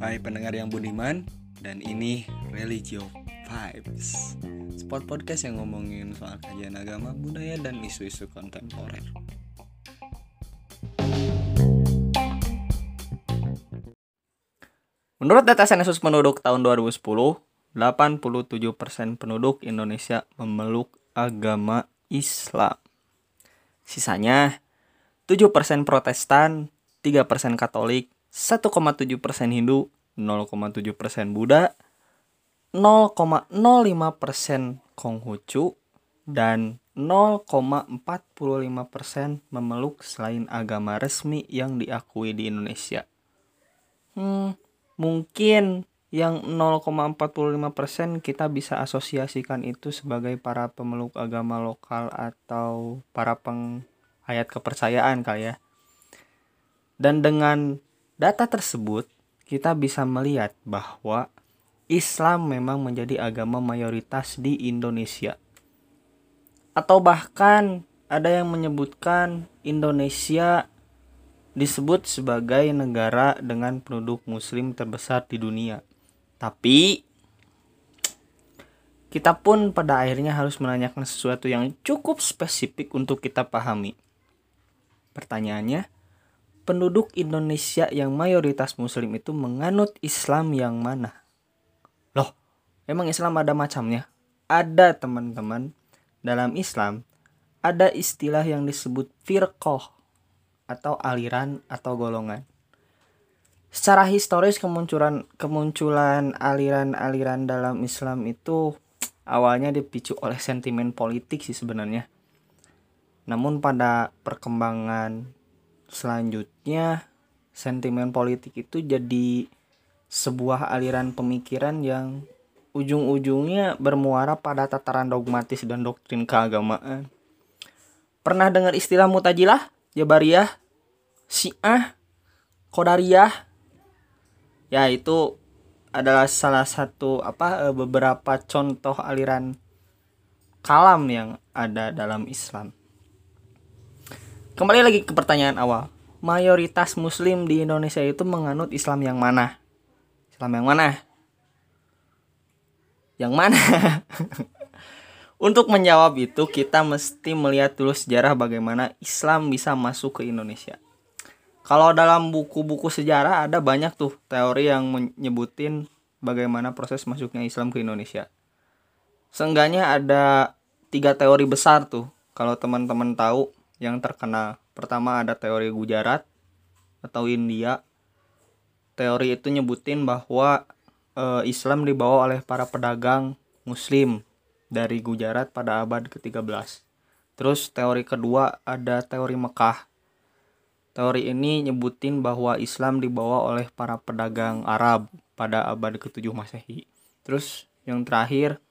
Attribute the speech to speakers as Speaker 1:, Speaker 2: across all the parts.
Speaker 1: Hai pendengar yang budiman dan ini Religio Vibes Spot podcast yang ngomongin soal kajian agama, budaya, dan isu-isu kontemporer Menurut data sensus penduduk tahun 2010, 87% penduduk Indonesia memeluk agama Islam. Sisanya 7% Protestan, 3% Katolik, 1,7% Hindu, 0,7% Buddha, 0,05% Konghucu, dan 0,45% memeluk selain agama resmi yang diakui di Indonesia. Hmm, mungkin yang 0,45% kita bisa asosiasikan itu sebagai para pemeluk agama lokal atau para penghayat kepercayaan kali ya. Dan dengan data tersebut kita bisa melihat bahwa Islam memang menjadi agama mayoritas di Indonesia. Atau bahkan ada yang menyebutkan Indonesia disebut sebagai negara dengan penduduk muslim terbesar di dunia. Tapi kita pun pada akhirnya harus menanyakan sesuatu yang cukup spesifik untuk kita pahami. Pertanyaannya, penduduk Indonesia yang mayoritas muslim itu menganut Islam yang mana? Loh, emang Islam ada macamnya? Ada teman-teman. Dalam Islam ada istilah yang disebut firqoh atau aliran atau golongan. Secara historis kemunculan kemunculan aliran-aliran dalam Islam itu awalnya dipicu oleh sentimen politik sih sebenarnya. Namun pada perkembangan selanjutnya sentimen politik itu jadi sebuah aliran pemikiran yang ujung-ujungnya bermuara pada tataran dogmatis dan doktrin keagamaan. Pernah dengar istilah mutajilah? Jabariyah, Syiah, Qadariyah. Ya, itu adalah salah satu apa eh, beberapa contoh aliran kalam yang ada dalam Islam. Kembali lagi ke pertanyaan awal. Mayoritas muslim di Indonesia itu menganut Islam yang mana? Islam yang mana? Yang mana? Untuk menjawab itu kita mesti melihat dulu sejarah bagaimana Islam bisa masuk ke Indonesia. Kalau dalam buku-buku sejarah ada banyak tuh teori yang menyebutin bagaimana proses masuknya Islam ke Indonesia. Seenggaknya ada tiga teori besar tuh. Kalau teman-teman tahu yang terkenal. Pertama ada teori Gujarat atau India. Teori itu nyebutin bahwa e, Islam dibawa oleh para pedagang Muslim dari Gujarat pada abad ke-13. Terus teori kedua ada teori Mekah. Teori ini nyebutin bahwa Islam dibawa oleh para pedagang Arab pada abad ke-7 Masehi. Terus yang terakhir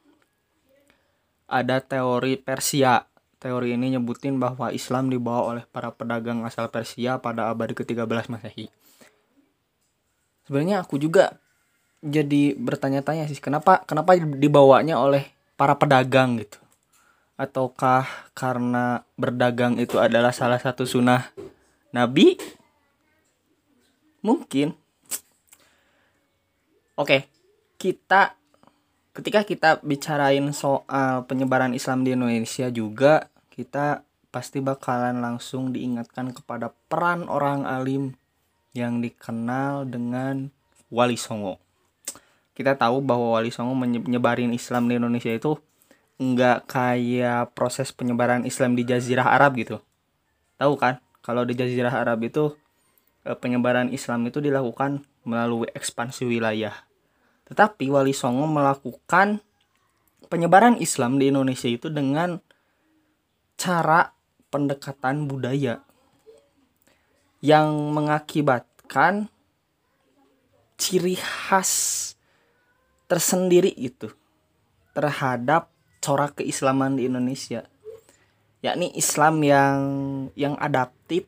Speaker 1: ada teori Persia. Teori ini nyebutin bahwa Islam dibawa oleh para pedagang asal Persia pada abad ke-13 Masehi. Sebenarnya aku juga jadi bertanya-tanya sih kenapa kenapa dibawanya oleh para pedagang gitu? Ataukah karena berdagang itu adalah salah satu sunnah Nabi? Mungkin. Oke kita ketika kita bicarain soal penyebaran Islam di Indonesia juga kita pasti bakalan langsung diingatkan kepada peran orang alim yang dikenal dengan Wali Songo kita tahu bahwa Wali Songo menyebarin Islam di Indonesia itu nggak kayak proses penyebaran Islam di Jazirah Arab gitu. Tahu kan? Kalau di Jazirah Arab itu eh, penyebaran Islam itu dilakukan melalui ekspansi wilayah. Tetapi Wali Songo melakukan penyebaran Islam di Indonesia itu dengan cara pendekatan budaya yang mengakibatkan ciri khas tersendiri itu terhadap corak keislaman di Indonesia. Yakni Islam yang yang adaptif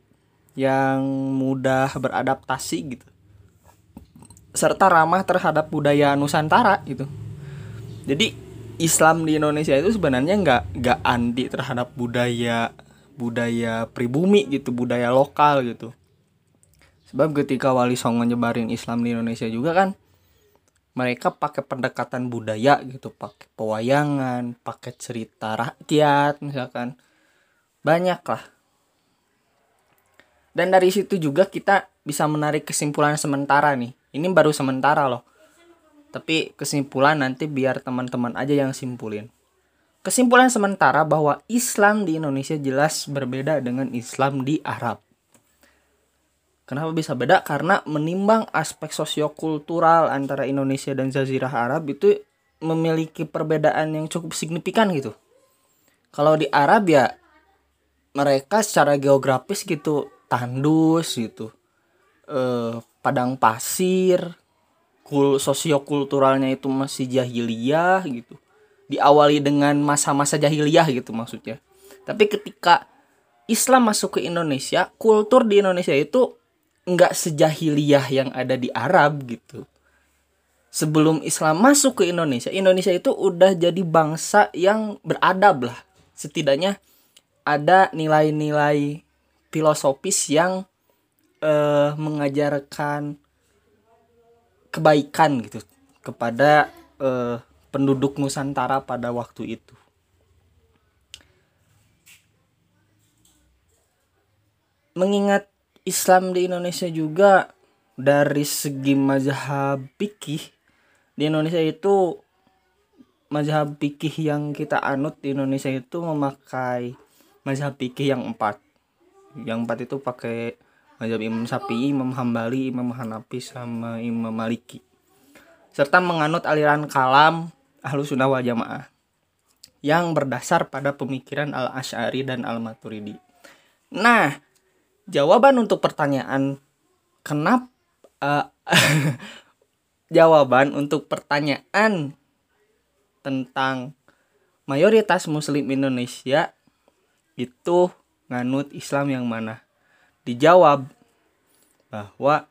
Speaker 1: yang mudah beradaptasi gitu. Serta ramah terhadap budaya Nusantara gitu. Jadi Islam di Indonesia itu sebenarnya nggak nggak anti terhadap budaya budaya pribumi gitu budaya lokal gitu. Sebab ketika Wali Songo nyebarin Islam di Indonesia juga kan mereka pakai pendekatan budaya gitu pakai pewayangan pakai cerita rakyat misalkan. Banyak lah dan dari situ juga kita bisa menarik kesimpulan sementara nih. Ini baru sementara loh tapi kesimpulan nanti biar teman-teman aja yang simpulin kesimpulan sementara bahwa Islam di Indonesia jelas berbeda dengan Islam di Arab Kenapa bisa beda? Karena menimbang aspek sosiokultural antara Indonesia dan Jazirah Arab itu memiliki perbedaan yang cukup signifikan gitu. Kalau di Arab ya mereka secara geografis gitu tandus gitu. Eh, padang pasir, kul sosiokulturalnya itu masih jahiliyah gitu. Diawali dengan masa-masa jahiliyah gitu maksudnya. Tapi ketika Islam masuk ke Indonesia, kultur di Indonesia itu nggak sejahiliyah yang ada di Arab gitu. Sebelum Islam masuk ke Indonesia, Indonesia itu udah jadi bangsa yang beradab lah. Setidaknya ada nilai-nilai filosofis yang eh, mengajarkan kebaikan gitu kepada eh, penduduk Nusantara pada waktu itu. Mengingat Islam di Indonesia juga dari segi mazhab fikih di Indonesia itu mazhab fikih yang kita anut di Indonesia itu memakai mazhab fikih yang empat yang empat itu pakai mazhab Imam Syafi'i, Imam Hambali, Imam Hanafi sama Imam Maliki serta menganut aliran kalam Ahlus Sunnah wal Jamaah yang berdasar pada pemikiran Al-Asy'ari dan Al-Maturidi. Nah, jawaban untuk pertanyaan kenapa uh, jawaban untuk pertanyaan tentang mayoritas muslim Indonesia itu nganut Islam yang mana dijawab bahwa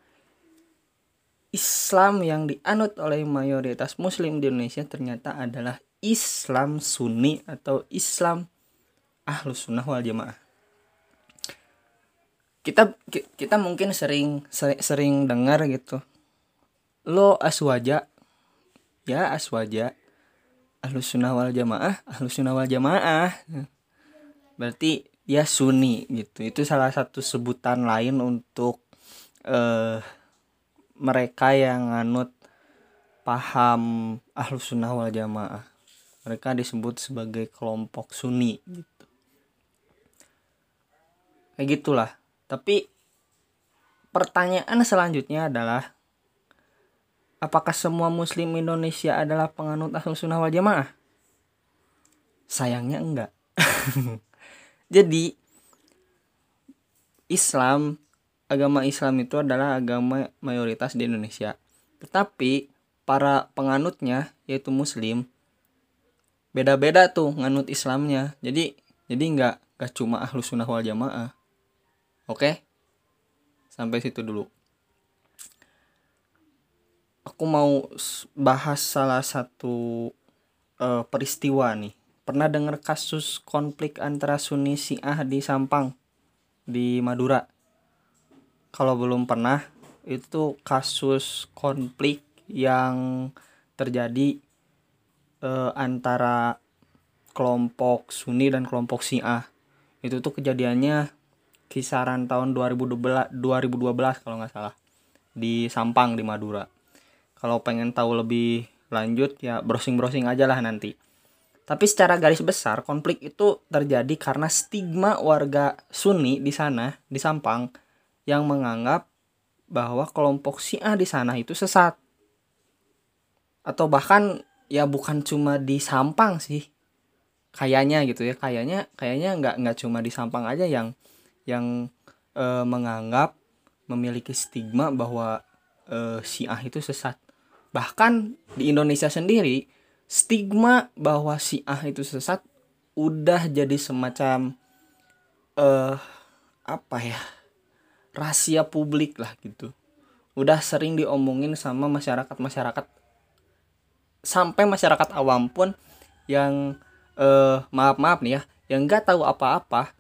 Speaker 1: Islam yang dianut oleh mayoritas muslim di Indonesia ternyata adalah Islam Sunni atau Islam Ahlus Sunnah wal Jamaah. Kita kita mungkin sering sering, dengar gitu lo aswaja. Ya aswaja. Ahlus sunnah wal jamaah ahlus sunnah wal jamaah. Berarti ya sunni gitu itu salah satu sebutan lain untuk eh, mereka yang nganut paham ahlus sunnah wal jamaah mereka disebut sebagai kelompok sunni gitu kayak gitulah tapi pertanyaan selanjutnya adalah apakah semua muslim Indonesia adalah penganut ahlus sunnah wal jamaah? Sayangnya enggak. Jadi Islam, agama Islam itu adalah agama mayoritas di Indonesia. Tetapi para penganutnya yaitu muslim beda-beda tuh nganut Islamnya. Jadi jadi enggak enggak cuma ahlus sunnah wal jamaah Oke? Sampai situ dulu. Aku mau bahas salah satu uh, peristiwa nih. Pernah dengar kasus konflik antara Sunni Syiah di Sampang di Madura? Kalau belum pernah, itu kasus konflik yang terjadi uh, antara kelompok Sunni dan kelompok Syiah. Itu tuh kejadiannya kisaran tahun 2012 2012 kalau nggak salah di Sampang di Madura. Kalau pengen tahu lebih lanjut ya browsing-browsing aja lah nanti. Tapi secara garis besar konflik itu terjadi karena stigma warga Sunni di sana di Sampang yang menganggap bahwa kelompok Syiah di sana itu sesat. Atau bahkan ya bukan cuma di Sampang sih. Kayaknya gitu ya, kayaknya kayaknya nggak nggak cuma di Sampang aja yang yang e, menganggap memiliki stigma bahwa e, Syiah itu sesat. Bahkan di Indonesia sendiri stigma bahwa Syiah itu sesat udah jadi semacam eh apa ya? rahasia publik lah gitu. Udah sering diomongin sama masyarakat-masyarakat sampai masyarakat awam pun yang eh maaf-maaf nih ya, yang nggak tahu apa-apa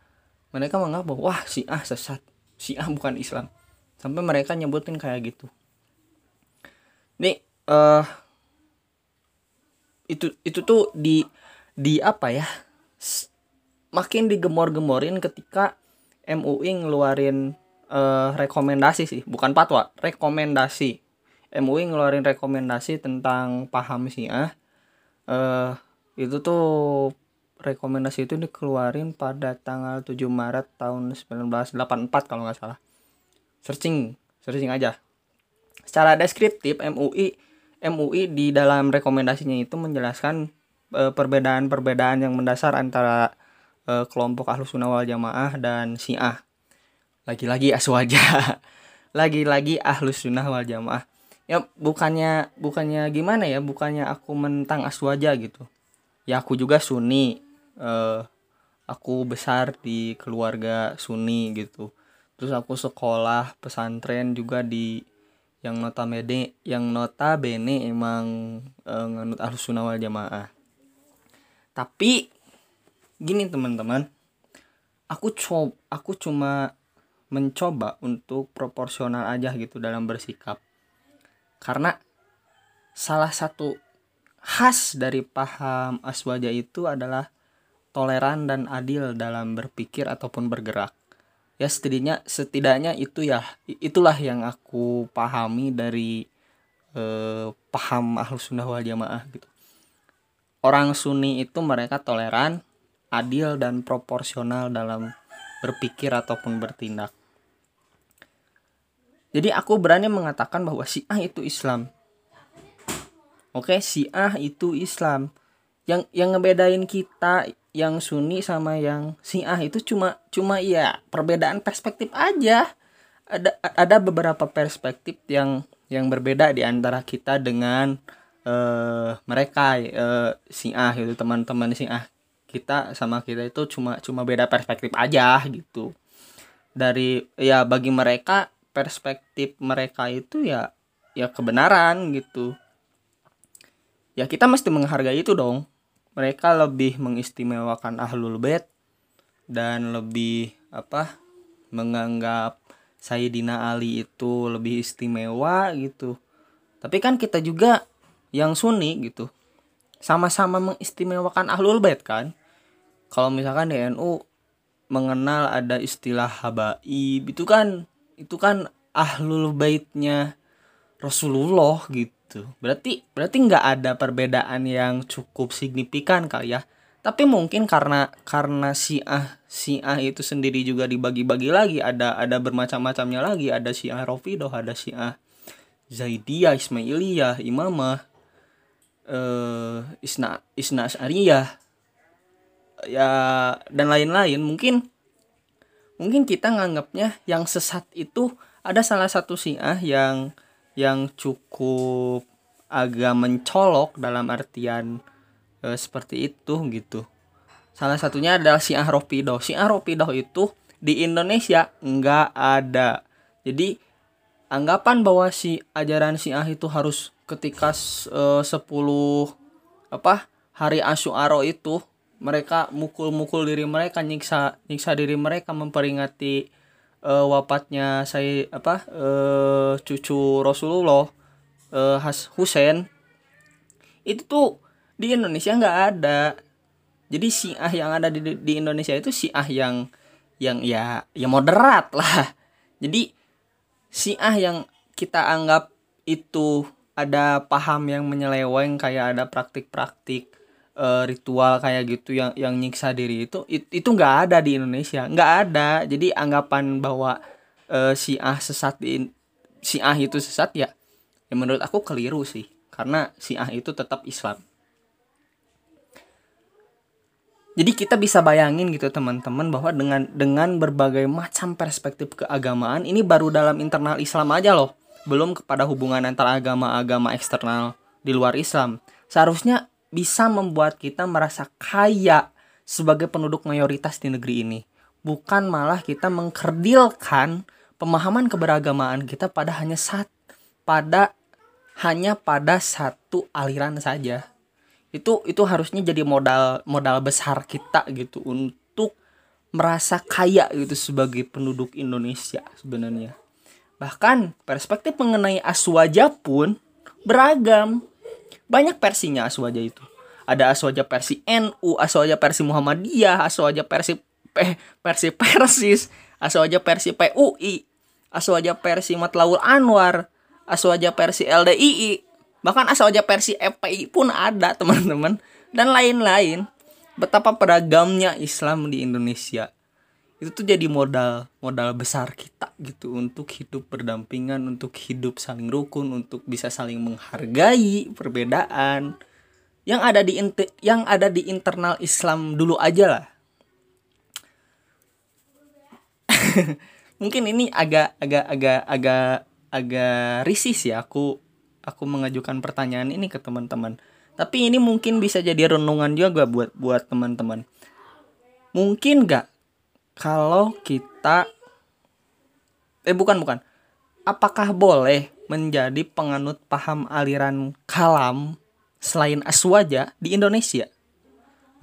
Speaker 1: mereka menganggap bahwa wah si ah sesat si ah bukan Islam sampai mereka nyebutin kayak gitu nih uh, itu itu tuh di di apa ya? Makin digemor-gemorin ketika MUI ngeluarin uh, rekomendasi sih. Bukan patwa rekomendasi. MUI ngeluarin rekomendasi tentang paham Syiah. Uh, itu tuh rekomendasi itu dikeluarin pada tanggal 7 Maret tahun 1984 kalau nggak salah. Searching searching aja. Secara deskriptif MUI MUI di dalam rekomendasinya itu menjelaskan perbedaan perbedaan-perbedaan yang mendasar antara uh, kelompok ahlus sunnah wal jamaah dan syiah. Lagi-lagi aswaja lagi-lagi ahlus sunnah wal jamaah. Ya bukannya bukannya gimana ya? Bukannya aku mentang aswaja gitu. Ya aku juga sunni. Uh, aku besar di keluarga sunni gitu. Terus aku sekolah pesantren juga di yang notabene yang notabene emang e, nganut ahlus sunnah wal jamaah. Tapi gini teman-teman aku coba aku cuma mencoba untuk proporsional aja gitu dalam bersikap. Karena salah satu khas dari paham aswaja itu adalah toleran dan adil dalam berpikir ataupun bergerak ya setidaknya setidaknya itu ya itulah yang aku pahami dari eh, paham ahlus sunnah wal jamaah gitu. Orang sunni itu mereka toleran adil dan proporsional dalam berpikir ataupun bertindak. Jadi aku berani mengatakan bahwa Syiah itu Islam. Oke Syiah itu Islam. Yang yang ngebedain kita yang Sunni sama yang Syiah itu cuma cuma ya perbedaan perspektif aja. Ada ada beberapa perspektif yang yang berbeda di antara kita dengan uh, mereka uh, Syiah itu teman-teman Syiah kita sama kita itu cuma cuma beda perspektif aja gitu. Dari ya bagi mereka perspektif mereka itu ya ya kebenaran gitu. Ya kita mesti menghargai itu dong mereka lebih mengistimewakan ahlul bait dan lebih apa menganggap Sayyidina Ali itu lebih istimewa gitu. Tapi kan kita juga yang sunni gitu. Sama-sama mengistimewakan ahlul bait kan? Kalau misalkan di NU mengenal ada istilah habaib itu kan itu kan ahlul baitnya Rasulullah gitu gitu. Berarti berarti nggak ada perbedaan yang cukup signifikan kali ya? Tapi mungkin karena karena si ah si ah itu sendiri juga dibagi-bagi lagi ada ada bermacam-macamnya lagi. Ada si ah Rofidoh ada si ah Zaidiyah Ismailiyah Imamah eh Isna Isna Asyariyah ya dan lain-lain. Mungkin mungkin kita nganggapnya yang sesat itu ada salah satu siah yang yang cukup agak mencolok dalam artian e, seperti itu gitu. Salah satunya adalah Syiah Ropidoh. Syiah Ropidoh itu di Indonesia nggak ada. Jadi anggapan bahwa si ajaran Syiah itu harus ketika e, 10 apa hari Asyuaro itu mereka mukul-mukul diri mereka nyiksa nyiksa diri mereka memperingati uh, wafatnya saya apa uh, cucu Rasulullah uh, Has Husain itu tuh di Indonesia nggak ada. Jadi Syiah yang ada di, di Indonesia itu Syiah yang yang ya ya moderat lah. Jadi Syiah yang kita anggap itu ada paham yang menyeleweng kayak ada praktik-praktik uh, ritual kayak gitu yang yang nyiksa diri itu it, itu nggak ada di Indonesia nggak ada. Jadi anggapan bahwa uh, si ah sesat di si ah itu sesat ya ya menurut aku keliru sih. Karena si ah itu tetap Islam. Jadi kita bisa bayangin gitu teman-teman bahwa dengan dengan berbagai macam perspektif keagamaan ini baru dalam internal Islam aja loh. Belum kepada hubungan antara agama-agama eksternal di luar Islam. Seharusnya bisa membuat kita merasa kaya sebagai penduduk mayoritas di negeri ini. Bukan malah kita mengkerdilkan pemahaman keberagamaan kita pada hanya saat pada hanya pada satu aliran saja. Itu itu harusnya jadi modal modal besar kita gitu untuk merasa kaya gitu sebagai penduduk Indonesia sebenarnya. Bahkan perspektif mengenai Aswaja pun beragam. Banyak versinya Aswaja itu. Ada Aswaja versi NU, Aswaja versi Muhammadiyah, Aswaja versi eh, versi Persis, Aswaja versi PUI, Aswaja versi Matlaul Anwar, Aswaja versi LDII, bahkan Aswaja versi FPI pun ada teman-teman. Dan lain-lain. Betapa beragamnya Islam di Indonesia itu tuh jadi modal modal besar kita gitu untuk hidup berdampingan untuk hidup saling rukun untuk bisa saling menghargai perbedaan yang ada di yang ada di internal Islam dulu aja lah. Mungkin ini agak agak agak agak agak risih sih aku aku mengajukan pertanyaan ini ke teman-teman. Tapi ini mungkin bisa jadi renungan juga buat buat teman-teman. Mungkin gak kalau kita eh bukan bukan. Apakah boleh menjadi penganut paham aliran kalam selain aswaja di Indonesia?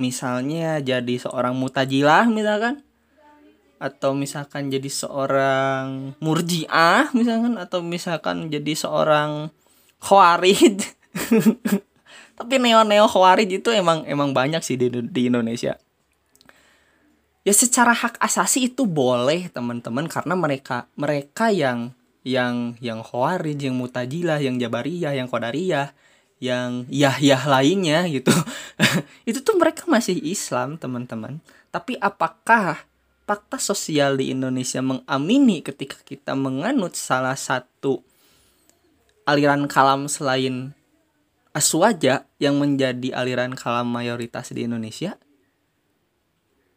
Speaker 1: Misalnya jadi seorang mutajilah misalkan. Atau misalkan jadi seorang murjiah misalkan. Atau misalkan jadi seorang khawarij. Tapi neo neo khawarij itu emang emang banyak sih di, di Indonesia ya secara hak asasi itu boleh teman-teman karena mereka mereka yang yang yang khawarij yang mutajilah yang jabariyah yang qadariyah yang yah-yah lainnya gitu. Itu tuh mereka masih Islam teman-teman. Tapi apakah fakta sosial di Indonesia mengamini ketika kita menganut salah satu aliran kalam selain Aswaja yang menjadi aliran kalam mayoritas di Indonesia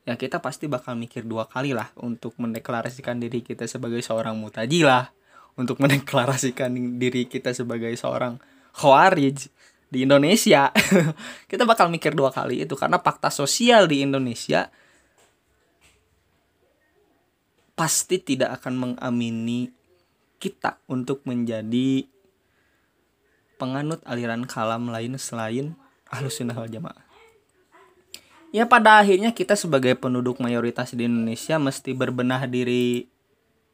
Speaker 1: ya kita pasti bakal mikir dua kali lah untuk mendeklarasikan diri kita sebagai seorang mutajilah untuk mendeklarasikan diri kita sebagai seorang khawarij di Indonesia kita bakal mikir dua kali itu karena fakta sosial di Indonesia pasti tidak akan mengamini kita untuk menjadi penganut aliran kalam lain selain ahlus sunnah wal jamaah. Ya pada akhirnya kita sebagai penduduk mayoritas di Indonesia mesti berbenah diri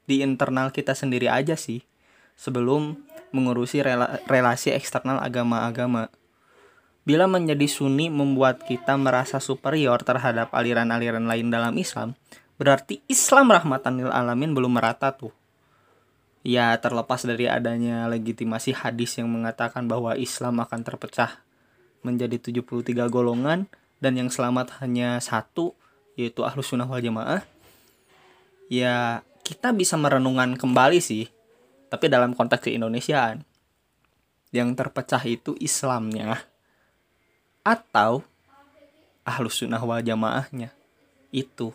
Speaker 1: di internal kita sendiri aja sih sebelum mengurusi rela relasi eksternal agama-agama. Bila menjadi sunni membuat kita merasa superior terhadap aliran-aliran lain dalam Islam, berarti Islam rahmatan lil alamin belum merata tuh ya terlepas dari adanya legitimasi hadis yang mengatakan bahwa Islam akan terpecah menjadi 73 golongan dan yang selamat hanya satu yaitu ahlus sunnah wal jamaah. Ya kita bisa merenungan kembali sih tapi dalam konteks keindonesiaan. Yang terpecah itu Islamnya atau ahlus sunnah wal jamaahnya. Itu